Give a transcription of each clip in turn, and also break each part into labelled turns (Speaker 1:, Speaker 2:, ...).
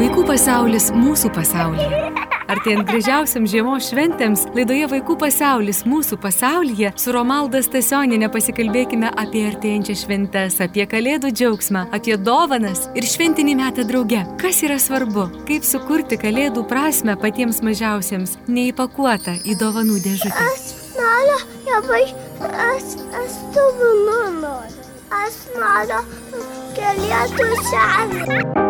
Speaker 1: Vaikų pasaulis mūsų pasaulyje. Artėjant gražiausiam žiemos šventėms, laidoje Vaikų pasaulis mūsų pasaulyje su Romalda Stasioninė pasikalbėkime apie artėjančias šventes, apie kalėdų džiaugsmą, apie dovanas ir šventinį metą drauge. Kas yra svarbu, kaip sukurti kalėdų prasme patiems mažiausiems, neįpakuotą į dovanų dėžutę.
Speaker 2: Aš noriu labai, aš, aš dovanų noriu. Aš noriu kalėdų senį.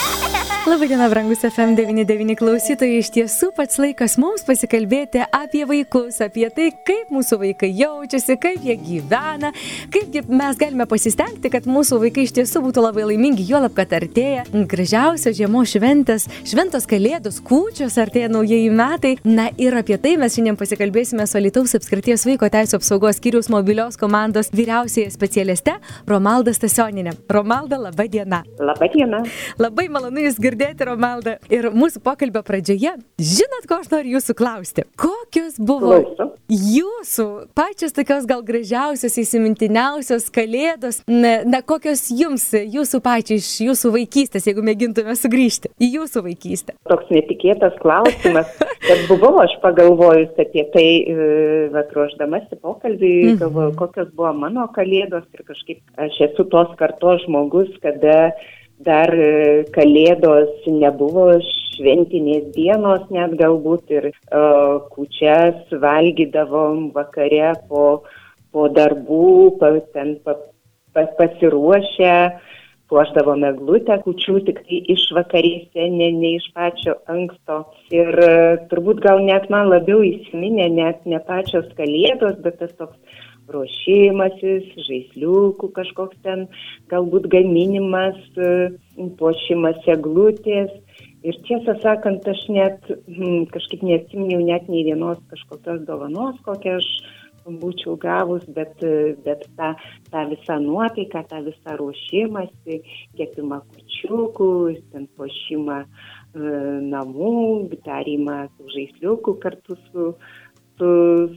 Speaker 1: Labadiena, brangus FM99 klausytojai, iš tiesų pats laikas mums pasikalbėti apie vaikus, apie tai, kaip mūsų vaikai jaučiasi, kaip jie gyvena, kaip mes galime pasistengti, kad mūsų vaikai iš tiesų būtų labai laimingi, juolab, kad artėja gražiausios žiemos šventės, šventos kalėdos, kūčios, artėja naujieji metai. Na ir apie tai mes šiandien pasikalbėsime su Lietuvos apskrities vaiko teisų apsaugos skyrius mobilios komandos vyriausiai specialiste Romalda Stasioninė. Romalda, laba diena.
Speaker 3: Labą dieną.
Speaker 1: Labai malonu Jūs girdėti, Romalda. Ir mūsų pokalbio pradžioje, žinot, ko aš noriu Jūsų klausti? Kokios buvo
Speaker 3: Klauso.
Speaker 1: Jūsų pačios tokios gal gražiausios, įsimintiniausios kalėdos, na, na kokios Jums, Jūsų pačiai iš Jūsų vaikystės, jeigu mėgintume sugrįžti į Jūsų vaikystę?
Speaker 3: Toks netikėtas klausimas, bet buvau aš pagalvojus apie tai, bet ruoždamasi pokalbį,
Speaker 1: Mhm.
Speaker 3: galvoju, kokios buvo mano kalėdos ir kažkaip aš esu tos kartos žmogus, kada dar e, kalėdos nebuvo šventinės dienos, net galbūt ir uh, kučias valgydavom vakare po, po darbų, pa, ten pa, pa, pasiruošę, puošdavome glutę kučių tik tai iš vakarėse, ne, ne iš pačio anksto. Ir e, turbūt gal net man labiau įsiminė net ne pačios kalėdos, bet tas toks ruošimasis, žaisliukų kažkoks ten galbūt gaminimas, e, puošimas eglutės. Ir tiesą sakant, aš net hmm, kažkaip neatsiminiau net nei vienos kažkokios dovanos, kokią aš būčiau gavus, bet, e, bet tą, tą visą nuotaiką, tą visą ruošimąsi, kepimą kučiukų, ten puošimą e, namų, darimą žaisliukų kartu su, su,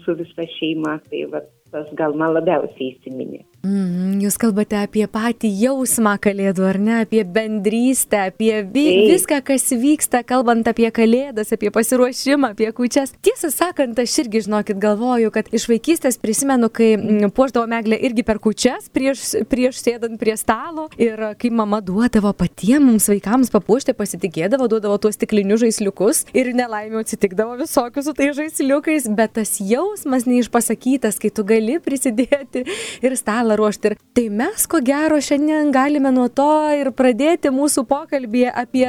Speaker 3: su visa šeima, tai va, tas gal man labiausiai įsiminė.
Speaker 1: Mm, jūs kalbate apie patį jausmą kalėdų, ar ne? Apie bendrystę, apie vi
Speaker 3: Taip.
Speaker 1: viską, kas vyksta, kalbant apie kalėdas, apie pasiruošimą, apie kučias. Tiesą sakant, aš irgi, žinokit, galvoju, kad iš vaikystės prisimenu, kai mm, puoždavo meglę irgi per kučias prieš, prieš sėdant prie stalo ir kai mama duodavo patiems vaikams papuošti, pasitikėdavo, duodavo tuos stiklinius žaisliukus ir nelaimė atsitikdavo visokių su tais žaisliukais, bet tas jausmas neišpasakytas, kai tu gali prisidėti ir stalą ruošti. Ir tai mes, ko gero, šiandien galime nuo to ir pradėti mūsų pokalbį apie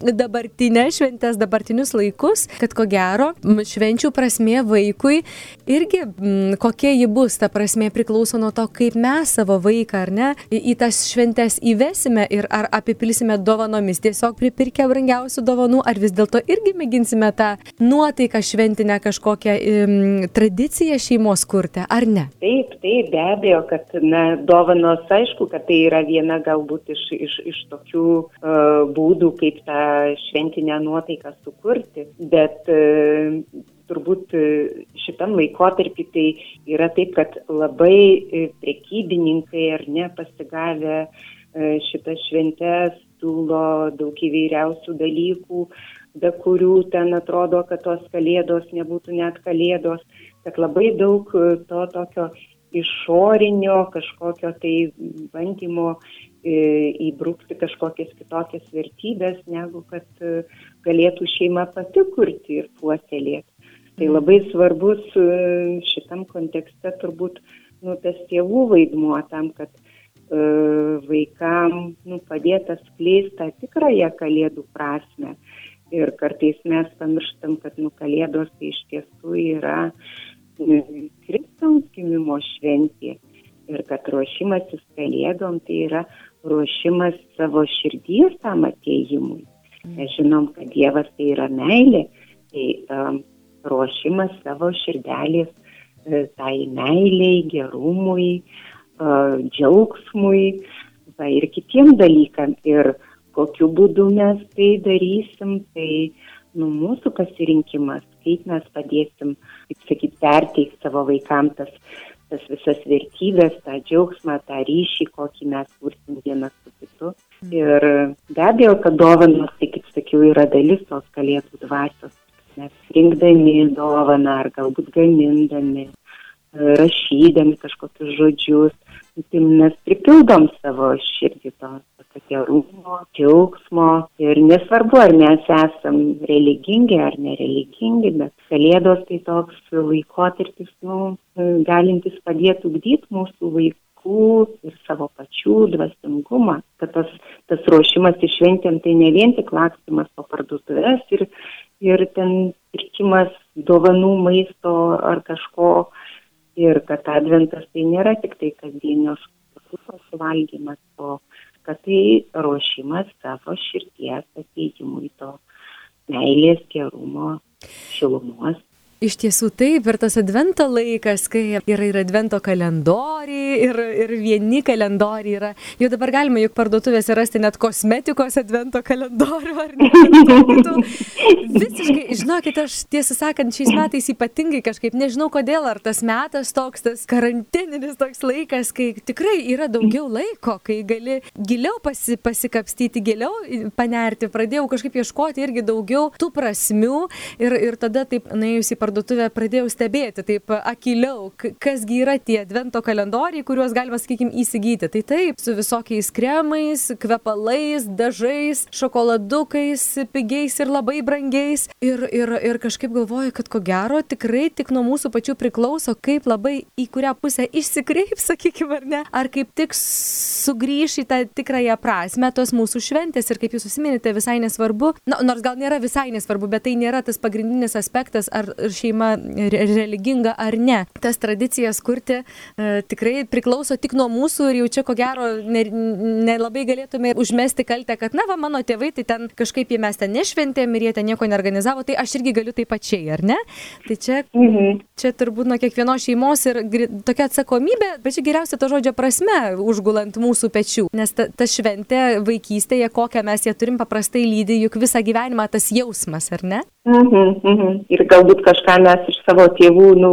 Speaker 1: dabartinę šventės, dabartinius laikus, kad ko gero švenčių prasme vaikui irgi m, kokia ji bus, ta prasme priklauso nuo to, kaip mes savo vaiką ar ne į, į tas šventes įvesime ir ar apipilsime dovanomis, tiesiog pripirkę brangiausių dovanų, ar vis dėlto irgi mėginsime tą nuotaiką šventinę kažkokią im, tradiciją šeimos kurti, ar ne?
Speaker 3: Taip, taip, be abejo, kad na, dovanos, aišku, kad tai yra viena galbūt iš, iš, iš tokių uh, būdų, kaip tą šventinę nuotaiką sukurti, bet uh, turbūt e, šitam laikotarpį tai yra taip, kad labai prekybininkai ar ne pasigavę šitas šventes siūlo daug įvairiausių dalykų, be kurių ten atrodo, kad tos kalėdos nebūtų net kalėdos, kad labai daug to tokio išorinio kažkokio tai bandymo e, įbrukti kažkokias kitokias vertybės, negu kad e, galėtų šeima pati kurti ir puoselėti. Tai labai svarbus e, šitam kontekste turbūt nu, tas tėvų vaidmuo tam, kad vaikam nu, padėta skleisti tą tikrąją kalėdų prasme. Ir kartais mes pamirštam, kad nu, kalėdos tai iš tiesų yra Kristaus gimimo šventė. Ir kad ruošimasis kalėdom tai yra ruošimas savo širdies tam atėjimui. Mes žinom, kad Dievas tai yra meilė, tai um, ruošimas savo širdelės e, tai meiliai, gerumui, e, džiaugsmui va, ir kitiem dalykam. Ir kokiu būdu mes tai darysim, tai nu, mūsų pasirinkimas, kaip mes padėsim, kaip sakyt, perteikti savo vaikams tas, tas visas vertybės, tą džiaugsmą, tą ryšį, kokį mes kursim vienas su kitu. Ir be abejo, kad dovanos, tai kaip sakiau, yra dalis tos kalėdų dvasios. Mes rinkdami dovaną ar galbūt gamindami, rašydami kažkokius žodžius, tai mes pripildom savo širdį to gerumo, džiaugsmo. Ir nesvarbu, ar mes esam religingi ar nereligingi, bet kalėdos tai toks laikotarpis, nu, galintis padėti ugdyti mūsų vaikų ir savo pačių dvasingumą, kad tas, tas ruošimas išventėm tai ne vien tik lakstimas po parduotuvės ir, ir ten pirkimas dovanų maisto ar kažko, ir kad adventas tai nėra tik tai kasdienios suvalgymas, o kad tai ruošimas savo širties ateimui to meilės, gerumo, šilumos
Speaker 1: Iš tiesų taip, ir tas advento laikas, kai yra ir advento kalendoriai, ir, ir vieni kalendoriai yra. Jau dabar galima juk parduotuvėse rasti net kosmetikos advento kalendorių, ar ne? Visiškai, žinokit, aš tiesą sakant, šiais metais ypatingai kažkaip nežinau kodėl, ar tas metas toks, tas karantininis toks laikas, kai tikrai yra daugiau laiko, kai gali giliau pasi, pasikapstyti, giliau panerti, pradėjau kažkaip ieškoti irgi daugiau tų prasmių ir, ir tada taip nuėjus į parduotuvę pradėjau stebėti taip akiliau, kasgi yra tie advento kalendoriai, kuriuos galima, sakykime, įsigyti. Tai taip, su visokiais kremais, kvepalais, dažais, šokoladukais, pigiais ir labai brangiais. Ir, ir, ir kažkaip galvoju, kad ko gero tikrai tik nuo mūsų pačių priklauso, kaip labai į kurią pusę išsikreips, sakykime, ar ne, ar kaip tik sugrįš į tą tikrąją prasme tos mūsų šventės ir kaip jūs užsiminėte, visai nesvarbu, na, nors gal nėra visai nesvarbu, bet tai nėra tas pagrindinis aspektas, ar šeima religinga ar ne. Tas tradicijas kurti e, tikrai priklauso tik nuo mūsų ir jau čia ko gero nelabai ne galėtume užmesti kaltę, kad na, va, mano tėvai tai ten kažkaip jie mes ten nešventėm ir jie ten nieko neorganizavo, tai aš irgi galiu taip pačiai, ar ne? Tai čia, mhm. čia turbūt nuo kiekvienos šeimos ir tokia atsakomybė, bet čia geriausia to žodžio prasme, užgulant mūsų pečių, nes ta, ta šventė vaikystėje, kokią mes ją turim, paprastai lydi juk visą gyvenimą tas jausmas, ar ne?
Speaker 3: Mhm, mhm. Ir galbūt kažką mes iš savo tėvų, nu,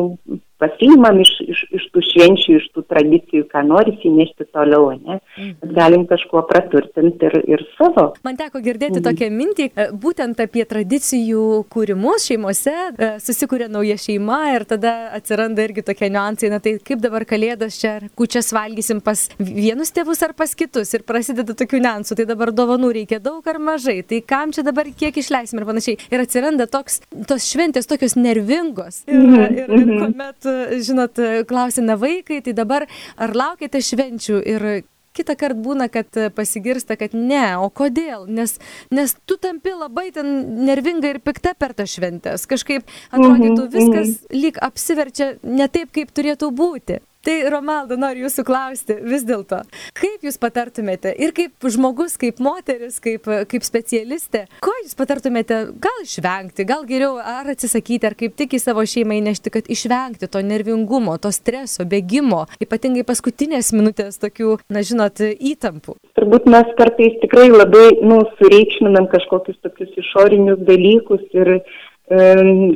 Speaker 3: pasiimam iš, iš, iš tų švenčių, iš tų tradicijų, ką nori įnešti toliau, ne? Bet galim kažkuo praturtinti ir, ir savo.
Speaker 1: Man teko girdėti mhm. tokią mintį, e, būtent apie tradicijų kūrimus šeimose, e, susikūrė nauja šeima ir tada atsiranda irgi tokie niuansai, na tai kaip dabar kalėdas čia, kučias valgysim pas vienus tėvus ar pas kitus ir prasideda tokių niuansų, tai dabar dovanų reikia daug ar mažai, tai kam čia dabar kiek išleisim ir panašiai. Ir atsiranda toks, tos šventės tokios nervingos. Ir, mhm. ir, ir, ir mhm. kuomet žinot, klausina vaikai, tai dabar ar laukite švenčių ir kitą kartą būna, kad pasigirsta, kad ne, o kodėl? Nes, nes tu tampi labai ten nervinga ir pikta per tas šventės. Kažkaip atrodytų mhm, viskas mhm. lyg apsiverčia ne taip, kaip turėtų būti. Tai Romaldo, noriu jūsų klausti vis dėlto, kaip jūs patartumėte ir kaip žmogus, kaip moteris, kaip, kaip specialistė, ko jūs patartumėte gal išvengti, gal geriau ar atsisakyti, ar kaip tik į savo šeimą įnešti, kad išvengti to nervingumo, to streso, bėgimo, ypatingai paskutinės minutės tokių, na žinot, įtampų.
Speaker 3: Turbūt mes kartais tikrai labai, nu, sureikšminam kažkokius tokius išorinius dalykus ir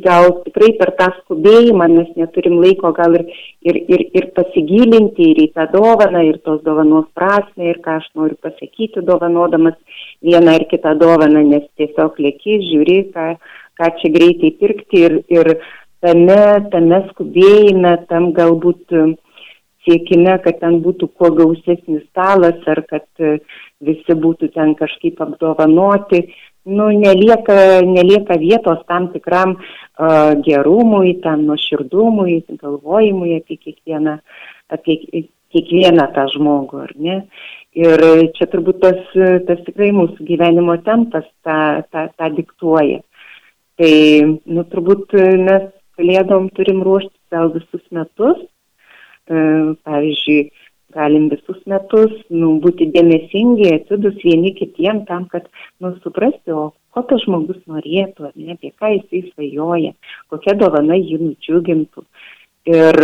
Speaker 3: gal tikrai per tą skubėjimą mes neturim laiko gal ir, ir, ir, ir pasigilinti ir į tą dovaną, ir tos dovanos prasme, ir ką aš noriu pasakyti dovanodamas vieną ar kitą dovaną, nes tiesiog lėki, žiūri, ką, ką čia greitai pirkti ir, ir tame, tame skubėjime, tam galbūt siekime, kad ten būtų kuo gausesnis stalas ar kad visi būtų ten kažkaip apdovanoti nu, nelieka, nelieka vietos tam tikram uh, gerumui, tam nuoširdumui, galvojimui apie kiekvieną, apie kiekvieną tą žmogų, ar ne? Ir čia turbūt tas, tas tikrai mūsų gyvenimo tempas tą, tą, tą diktuoja. Tai, nu, turbūt mes kalėdom turim ruoštis gal visus metus. Uh, pavyzdžiui, galim visus metus nu, būti dėmesingi, atsidus vieni kitiem tam, kad nu, suprasti, o ko tas žmogus norėtų, ne, apie ką jisai svajoja, kokia dovana jį nudžiugintų. Ir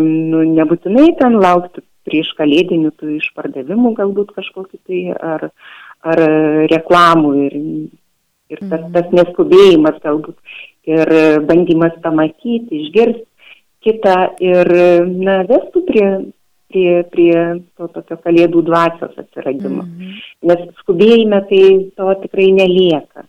Speaker 3: nu, nebūtinai ten laukti prieš kalėdinių tų išpardavimų galbūt kažkokiu tai ar, ar reklamų ir, ir tas, mhm. tas neskubėjimas galbūt ir bandymas pamatyti, išgirsti kitą ir na, vestų prie, prie, prie to tokio kalėdų dvasios atsiradimo. Mhm. Nes skubėjime tai to tikrai nelieka.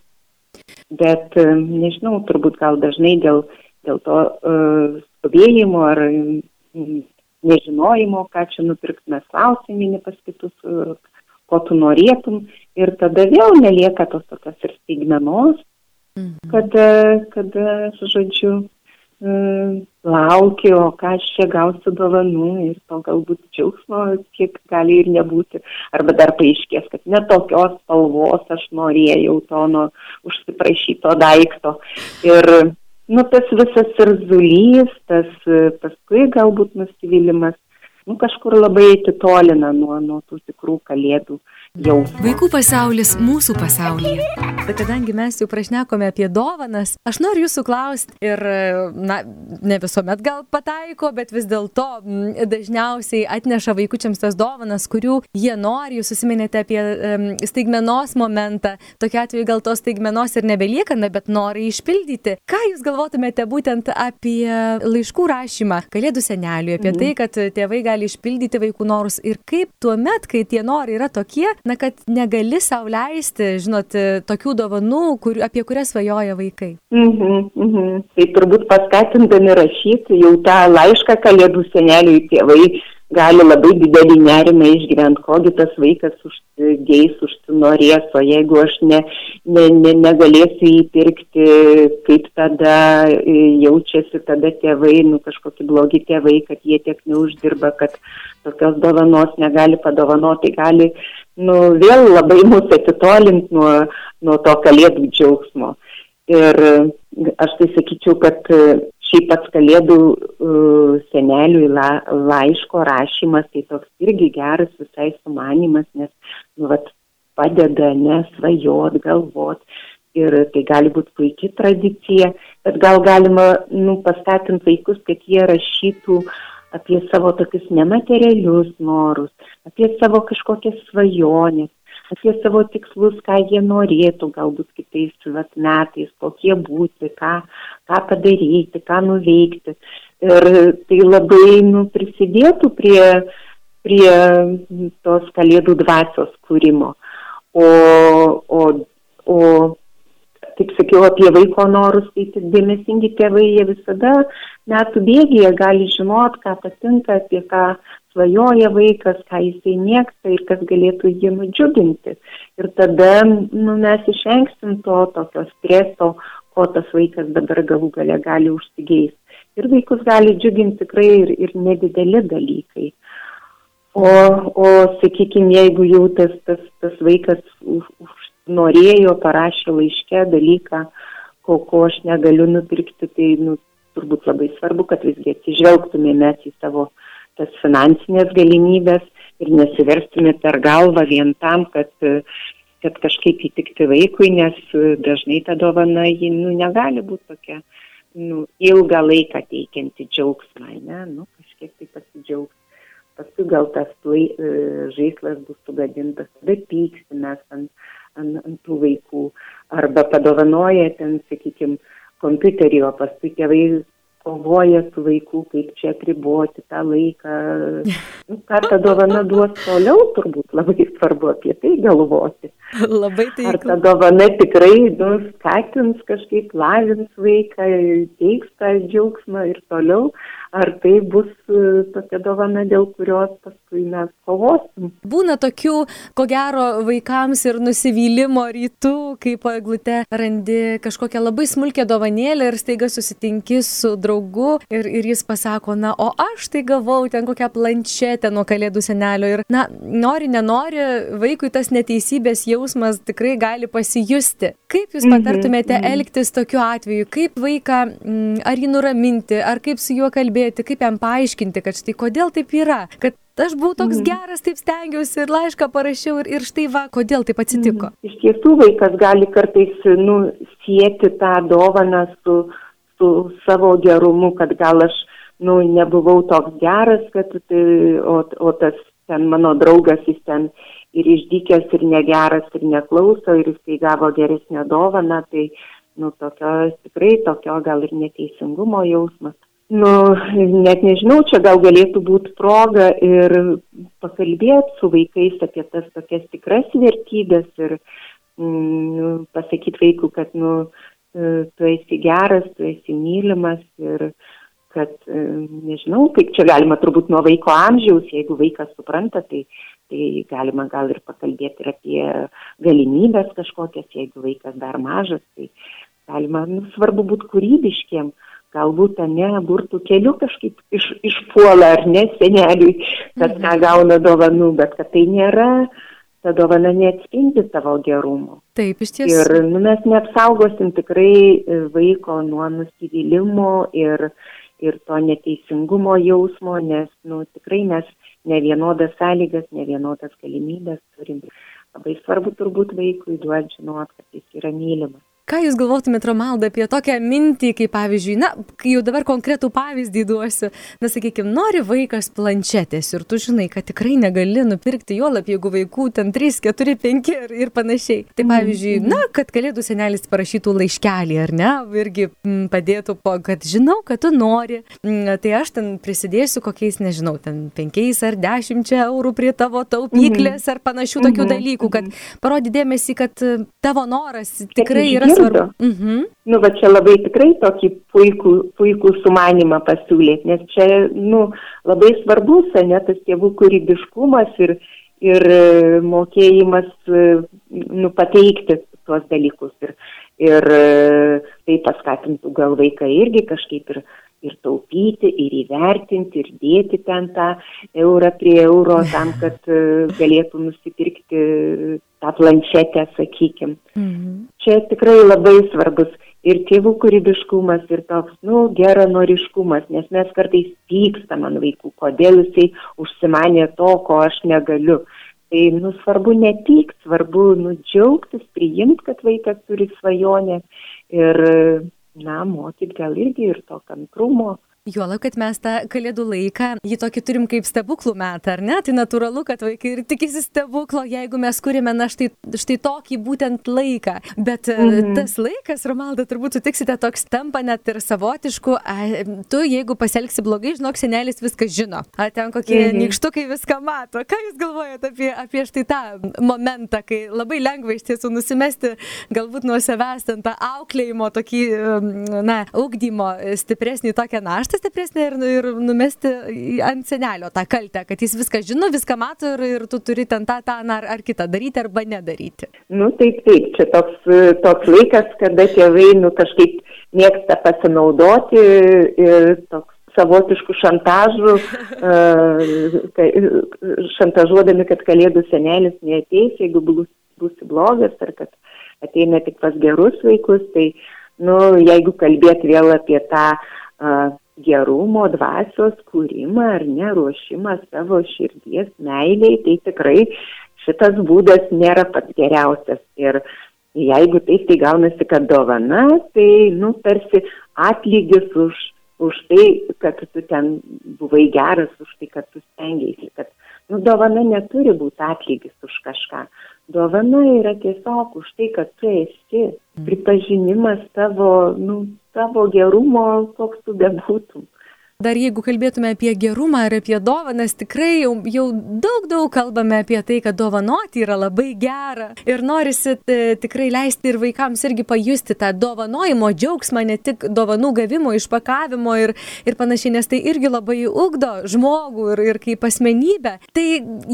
Speaker 3: Bet, e, nežinau, turbūt gal dažnai dėl, dėl to uh, skubėjimo ar mm, nežinojimo, ką čia nupirkti, mes klausimini pas kitus, uh, ko tu norėtum. Ir tada vėl nelieka tos tokios ir staigmenos, mhm. kad, kad, žodžiu, lauki, o ką aš čia gausiu dovanų ir to galbūt džiaugsmo kiek gali ir nebūti. Arba dar paaiškės, kad netokios spalvos aš norėjau to nuo užsiprašyto daikto. Ir nu, tas visas ir zulys, tas paskui galbūt nusivylimas, nu, kažkur labai atitolina nuo, nuo tų tikrų kalėdų
Speaker 1: jau. Vaikų pasaulis mūsų pasaulyje. Bet kadangi mes jau prašnekome apie dovanas, aš noriu jūsų klausti ir, na, ne visuomet gal pataiko, bet vis dėlto dažniausiai atneša vaikučiams tas dovanas, kurių jie nori, jūs susiminėte apie um, staigmenos momentą, tokia atveju gal tos staigmenos ir nebelieka, na, bet nori išpildyti. Ką jūs galvotumėte būtent apie laiškų rašymą Kalėdų seneliui, apie mhm. tai, kad tėvai gali išpildyti vaikų norus ir kaip tuo met, kai tie norai yra tokie, na, kad negali sau leisti, žinot, tokių dovanų, kur, apie kurias svajoja vaikai?
Speaker 3: Mhm, mhm. Tai turbūt paskatindami rašyti jau tą laišką kalėdų seneliui tėvai gali labai didelį nerimą išgyventi, kogi tas vaikas užsigeis, užsinorės, o jeigu aš ne, ne, ne, negalėsiu įpirkti, kaip tada e, jaučiasi tada tėvai, nu kažkokie blogi tėvai, kad jie tiek neuždirba, kad tokios dovanos negali padovanoti, gali nu, vėl labai mus atitolinti nuo, nuo to kalėdų džiaugsmo. Ir aš tai sakyčiau, kad šiaip pats kalėdų uh, seneliui la, laiško rašymas, tai toks irgi geras visai sumanimas, nes nu, vat, padeda nesvajot, galvot. Ir tai gali būti puikia tradicija, bet gal galima nu, paskatinti vaikus, kad jie rašytų apie savo tokius nematerialius norus, apie savo kažkokias svajonės, apie savo tikslus, ką jie norėtų galbūt kitais vat, metais, kokie būti, ką, ką padaryti, ką nuveikti. Ir tai labai nu, prisidėtų prie, prie tos kalėdų dvasios kūrimo. O, o, o kaip sakiau, apie vaiko norus, tai tik dėmesingi tėvai, jie visada metų bėgėje gali žinot, ką patinka, apie ką svajoja vaikas, ką jisai mėgsta ir kas galėtų jį nudžiuginti. Ir tada nu, mes išvengsim to tokio streso, ko tas vaikas dabar galų gale gali užsigeisti. Ir vaikus gali džiuginti tikrai ir, ir nedideli dalykai. O, o sakykime, jeigu jau tas, tas, tas vaikas už, už norėjo, parašė laiške dalyką, ko, ko aš negaliu nupirkti, tai nu, turbūt labai svarbu, kad visgi atsižvelgtumėme į savo tas finansinės galimybės ir nesiverstume per galvą vien tam, kad, kad kažkaip įtikti vaikui, nes dažnai ta dovana ji nu, negali būti tokia nu, ilgą laiką teikianti džiaugsmą, ne, nu, kažkiek tai pasidžiaugs. Paskui gal tas lai, žaislas bus sugadintas, bet pyksimės ant, ant, ant tų vaikų. Arba padovanoja ten, sakykime, kompiuterį, o paskui tėvai kovoja su vaiku, kaip čia priboti tą laiką. Nu, ką ta dovana duos toliau, turbūt labai svarbu apie tai galvoti.
Speaker 1: Labai tai.
Speaker 3: Ar ta dovana tikrai nu, skatins kažkaip lavins vaiką, teiks tą džiaugsmą ir toliau, ar tai bus e, tokia dovana, dėl kurios paskui mes kovosim.
Speaker 1: Būna tokių, ko gero, vaikams ir nusivylimo rytų, kai po eglute randi kažkokią labai smulkę dovanėlę ir staiga susitinki su draugu ir, ir jis pasako, na, o aš tai gavau ten kokią planšetę nuo kalėdų senelio ir, na, nori, nenori, vaikui tas neteisybės jausmas tikrai gali pasijusti. Kaip jūs mhm, patartumėte -hmm. elgtis tokiu atveju? Kaip vaiką, ar jį nuraminti, ar kaip su juo kalbėti? Kalbėti, kaip jam paaiškinti, kad štai kodėl taip yra, kad aš buvau toks mm. geras, taip stengiausi ir laišką parašiau ir, ir štai va, kodėl taip atsitiko.
Speaker 3: Mm. Iš tiesų vaikas gali kartais nu, sieti tą dovaną su, su savo gerumu, kad gal aš nu, nebuvau toks geras, kad, tai, o, o tas ten mano draugas, jis ten ir išdykęs, ir negeras, ir neklauso, ir jisai gavo geresnę dovaną, tai nu, tokio, tikrai tokio gal ir neteisingumo jausmas. Nu, net nežinau, čia gal galėtų būti proga ir pakalbėti su vaikais apie tas tokias tikras vertybės ir mm, pasakyti vaikų, kad, nu, e, tu esi geras, tu esi mylimas ir kad, e, nežinau, kaip čia galima turbūt nuo vaiko amžiaus, jeigu vaikas supranta, tai, tai galima gal ir pakalbėti ir apie galimybės kažkokias, jeigu vaikas dar mažas, tai galima, nu, svarbu būti kūrybiškiem. Uh, galbūt ne burtų keliu kažkaip iš, išpuola ar ne seneliui, kad ką mhm. gauna dovanų, bet kad tai nėra, ta dovana neatspindi tavo gerumo.
Speaker 1: Taip, iš tiesų.
Speaker 3: Ir nu, mes neapsaugosim tikrai e, vaiko nuo nusivylimo ir, ir to neteisingumo jausmo, nes nu, tikrai mes ne vienodas sąlygas, ne vienodas galimybės turim. Labai svarbu turbūt vaikui duoti žinot, kad jis yra mylimas.
Speaker 1: Ką Jūs galvotumėte, Romalda, apie tokią mintį, kaip pavyzdžiui, na, jau dabar konkretų pavyzdį duosiu, na, sakykime, nori vaikas planšetės ir tu žinai, kad tikrai negali nupirkti jo lab, jeigu vaikų ten 3, 4, 5 ir, ir panašiai. Tai mhm, pavyzdžiui, mm -hmm. na, kad kalėdų senelis parašytų laiškelį, ar ne, irgi m, padėtų, po, kad žinau, kad tu nori, m, tai aš ten prisidėsiu kokiais, nežinau, ten 5 ar 10 eurų prie tavo taupyklės mm -hmm. ar panašių tokių mm -hmm. dalykų, kad parodį dėmesį, kad tavo noras tikrai yra svarbu. Mhm.
Speaker 3: Nu, va čia labai tikrai tokį puikų, puikų sumanimą pasiūlyti, nes čia, nu, labai svarbus, ne, tas tėvų kūrybiškumas ir, ir e, mokėjimas, e, nu, pateikti tuos dalykus. Ir, ir e, tai paskatintų gal vaiką irgi kažkaip ir ir taupyti, ir įvertinti, ir dėti ten tą eurą prie euro tam, kad galėtų nusipirkti tą planšetę, sakykime. Mhm. Čia tikrai labai svarbus ir tėvų kūrybiškumas, ir toks, nu, geranoriškumas, nes mes kartais pykstam ant vaikų, kodėl jisai užsimanė to, ko aš negaliu. Tai, nu, svarbu ne pykt, svarbu, nu, džiaugtis, priimti, kad vaikas turi svajonę ir na, mokyt gal irgi ir to kantrumo,
Speaker 1: Juolab, kad mes tą kalėdų laiką, jį tokį turim kaip stebuklų metą, ar ne? Tai natūralu, kad vaikai ir tikisi stebuklo, jeigu mes kūrėme, na štai, štai tokį būtent laiką. Bet mm -hmm. tas laikas, Romalda, turbūt sutiksite, toks tampa net ir savotišku. A, tu, jeigu pasielgsi blogai, žinok, senelis viską žino. Ar ten kokie -hmm. nikštukai viską mato. Ką jūs galvojate apie, apie štai tą momentą, kai labai lengva iš tiesų nusimesti galbūt nuo savęs ten tą auklėjimo, tokį, na, augdymo stipresnį tokią naštą? Naštą stipresnę ir, ir numesti ant senelio tą kaltę, kad jis viską žino, viską mato ir, ir tu turi ten tą, tą ar, ar kitą daryti arba nedaryti.
Speaker 3: Nu taip, taip, čia toks, toks laikas, kada tėvai nu, kažkaip mėgsta pasinaudoti ir toks savotiškų šantažų, šantažuodami, kad kalėdų senelis neateis, jeigu bus, būsi blogas, ar kad ateina tik pas gerus vaikus, tai, nu, jeigu kalbėt vėl apie tą uh, gerumo dvasios kūrimą ar ne, ruošimą savo širdies meiliai, tai tikrai šitas būdas nėra pats geriausias. Ir jeigu taip tai gaunasi, kad dovana, tai, nu, tarsi atlygis už, už tai, kad tu ten buvai geras, už tai, kad tu stengiaisi, kad, nu, dovana neturi būti atlygis už kažką. Dovana yra tiesiog už tai, kad tu esi, mm. pripažinimas tavo, nu, savo gerumo, koks tu bebūtum.
Speaker 1: Dar jeigu kalbėtume apie gerumą ir apie dovanas, tikrai jau, jau daug, daug kalbame apie tai, kad dovanoti yra labai gera. Ir norisi e, tikrai leisti ir vaikams irgi pajusti tą dovanojimo džiaugsmą, ne tik dovanų gavimo, išpakavimo ir, ir panašiai, nes tai irgi labai ugdo žmogų ir, ir kaip asmenybę. Tai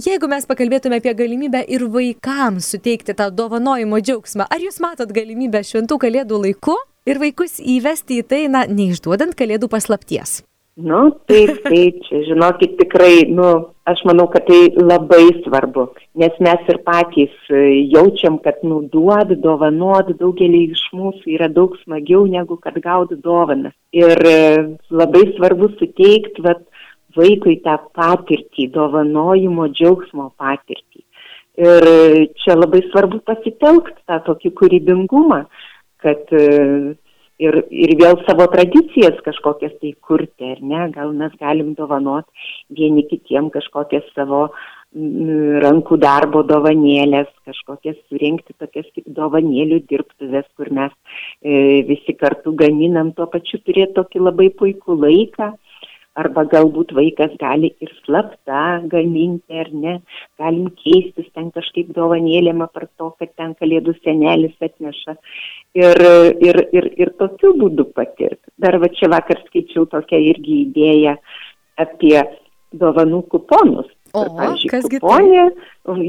Speaker 1: jeigu mes pakalbėtume apie galimybę ir vaikams suteikti tą dovanojimo džiaugsmą, ar jūs matot galimybę šventų kalėdų laiku? ir vaikus įvesti į tai, na, neišduodant kalėdų paslapties.
Speaker 3: Nu, taip, taip, čia žinokit tikrai, nu, aš manau, kad tai labai svarbu, nes mes ir patys e, jaučiam, kad, nu, duod, dovanot daugelį iš mūsų yra daug smagiau negu kad gaud dovanas. Ir e, labai svarbu suteikti, vat, vaikui tą patirtį, dovanojimo džiaugsmo patirtį. Ir e, čia labai svarbu pasitelkti tą tokį kūrybingumą, kad ir, ir vėl savo tradicijas kažkokias tai kurti, ar ne, gal mes galim dovanoti vieni kitiem kažkokias savo rankų darbo dovanėlės, kažkokias surinkti tokias kaip dovanėlių dirbtuvės, kur mes e, visi kartu gaminam, tuo pačiu turėti tokį labai puikų laiką. Arba galbūt vaikas gali ir slapta gaminti ar ne, galim keistis ten kažkaip dovanėlėm apart to, kad ten kalėdų senelis atneša ir, ir, ir, ir tokiu būdu patirti. Dar va čia vakar skaičiau tokią irgi idėją apie dovanų kuponus.
Speaker 1: O, kasgi tai?
Speaker 3: kuponė,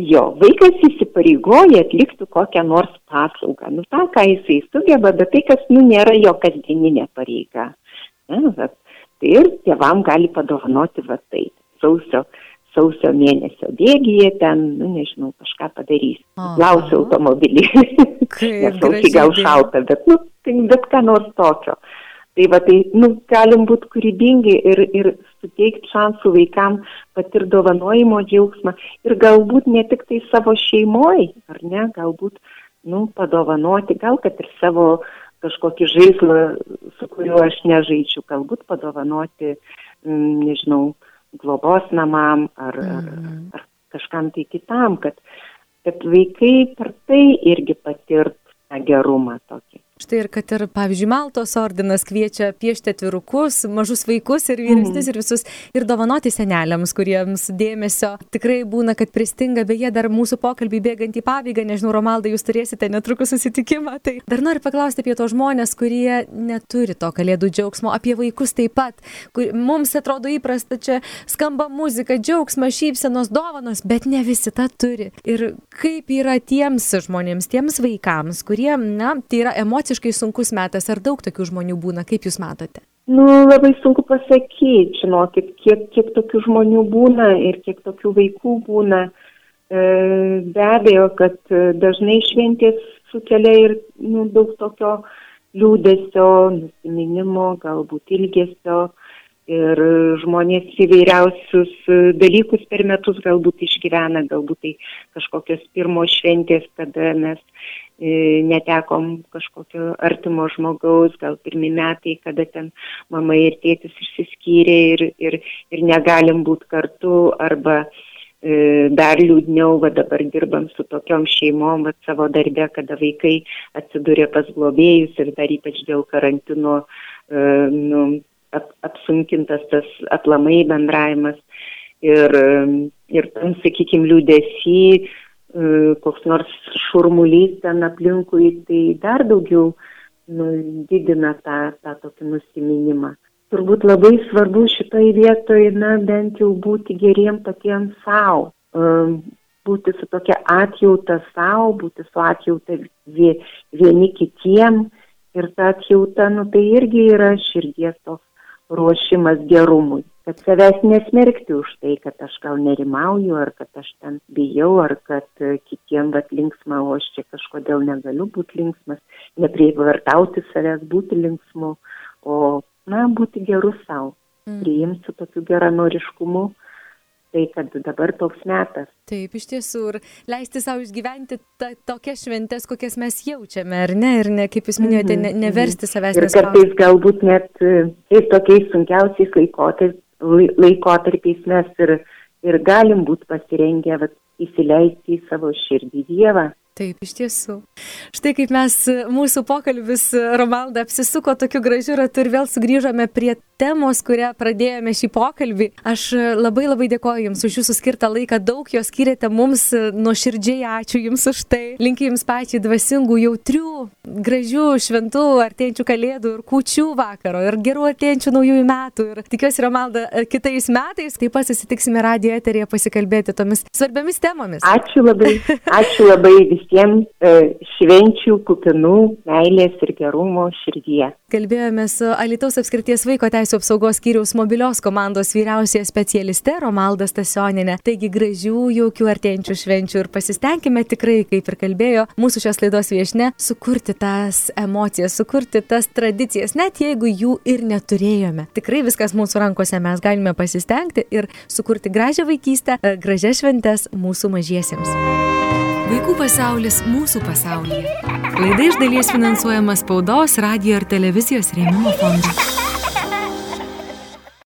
Speaker 3: jo, vaikas įsipareigoja atlikti kokią nors paslaugą. Nu, tą, ką jisai sugeba, bet tai, kas, nu, nėra jo kasdieninė pareiga. Ne, bet Tai ir tėvam gali padovanoti va taip. Sausio, sausio mėnesio bėgyje ten, nu nežinau, kažką padarys.
Speaker 1: Aha.
Speaker 3: Lausiu automobilį. Nes
Speaker 1: graži
Speaker 3: gal šalta, bet, nu, tai bet ką nors tokio. Tai va, tai, nu, galim būti kūrybingi ir, ir suteikti šansų vaikam patirti dovanojimo džiaugsmą ir galbūt ne tik tai savo šeimoje, ar ne, galbūt, nu, padovanoti, gal kad ir savo kažkokį žaislą, su kuriuo aš nežaidžiu, galbūt padovanoti, mm, nežinau, globos namam ar, ar,
Speaker 1: Mhm.
Speaker 3: ar kažkam tai kitam, kad, kad vaikai per tai irgi patirt tą gerumą tokį.
Speaker 1: Štai ir kad ir, pavyzdžiui, Maltos ordinas kviečia piešti atvirukus, mažus vaikus ir vyresnius ir visus, ir dovanoti seneliams, kuriems dėmesio tikrai būna, kad pristinga, beje, dar mūsų pokalbį bėgant į pabaigą, nežinau, Romalda, jūs turėsite netrukus susitikimą, tai dar noriu paklausti apie tos žmonės, kurie neturi to kalėdų džiaugsmo, apie vaikus taip pat, kur mums atrodo įprasta, čia skamba muzika, džiaugsmas, šypsenos, dovanos, bet ne visi tą turi. Ir kaip yra tiems žmonėms, tiems vaikams, kurie, na, tai yra emociškai sunkus metas, ar daug tokių žmonių būna, kaip jūs matote?
Speaker 3: Nu, labai sunku pasakyti, žinokit, kiek, kiek tokių žmonių būna ir kiek tokių vaikų būna. E, be abejo, kad e, dažnai šventės sukelia ir nu, daug tokio liūdėsio, nusiminimo, galbūt ilgesio. Ir žmonės įvairiausius e, dalykus per metus galbūt išgyvena, galbūt tai kažkokios pirmos šventės, kada mes netekom kažkokio artimo žmogaus, gal pirmi metai, kada ten mama ir tėtis išsiskyrė ir, ir, ir negalim būti kartu, arba e, dar liūdniau, va dabar dirbam su tokiom šeimom, va savo darbę, kada vaikai atsidūrė pas globėjus ir dar ypač dėl karantino e, nu, ap, apsunkintas tas aplamai bendravimas ir, ir tam, sakykime, liūdėsi, koks nors šurmulys ten aplinkui, tai dar daugiau nu, didina tą, tą tokį nusiminimą. Turbūt labai svarbu šitoje vietoje, na, bent jau būti geriem patiems savo, būti su tokia atjauta savo, būti su atjauta vie- vieni kitiem ir ta atjauta, nu, tai irgi yra širdies toks ruošimas gerumui. Kad savęs nesmerkti už tai, kad aš gal nerimauju, ar kad aš ten bijau, ar kad e, kitiem vat linksma, o aš čia kažkodėl negaliu būti linksmas, neprivartauti savęs būti linksmu, o, na, būti geru savo,
Speaker 1: Mm.
Speaker 3: priimti su tokiu geranoriškumu, tai kad dabar toks metas.
Speaker 1: Taip, iš tiesų, ir leisti savo išgyventi ta, tokias šventes, kokias mes jaučiame, ar ne, ir ne, kaip jūs minėjote, ne,
Speaker 3: Mhm,
Speaker 1: neversti savęs
Speaker 3: Ir kartais galbūt net e, tais tokiais sunkiausiais laikotarpiais, lai- laikotarpiais mes ir, ir galim būti pasirengę vat, įsileisti į savo širdį Dievą.
Speaker 1: Taip, iš tiesų. Štai kaip mes mūsų pokalbis, Romalda, apsisuko tokiu gražiu ratu ir vėl sugrįžome prie temos, kurią pradėjome šį pokalbį. Aš labai labai dėkoju Jums už Jūsų skirtą laiką, daug jo skiriate mums, nuoširdžiai ačiū Jums už tai. Linkiu Jums pačiai dvasingų, jautrių, gražių, šventų, artėjančių kalėdų ir kūčių vakaro ir gerų artėjančių naujųjų metų. Ir tikiuosi, Romalda, kitais metais taip pat susitiksime radio eterėje pasikalbėti tomis svarbiamis temomis.
Speaker 3: Ačiū labai, ačiū labai visiems e, švenčių kupinų meilės ir gerumo širdyje.
Speaker 1: Kalbėjome su Alitaus apskrities vaiko teisų apsaugos skyriaus mobilios komandos vyriausiaja specialiste Romalda Stasioninė. Taigi gražių, jaukių artėjančių švenčių ir pasistengime tikrai, kaip ir kalbėjo mūsų šios laidos viešne, sukurti tas emocijas, sukurti tas tradicijas, net jeigu jų ir neturėjome. Tikrai viskas mūsų rankose, mes galime pasistengti ir sukurti gražią vaikystę, e, gražias šventes mūsų mažiesiems. Vaikų pasaulis mūsų pasaulyje. Laida iš dalies finansuojama spaudos, radio ir televizijos rėmimo fondo.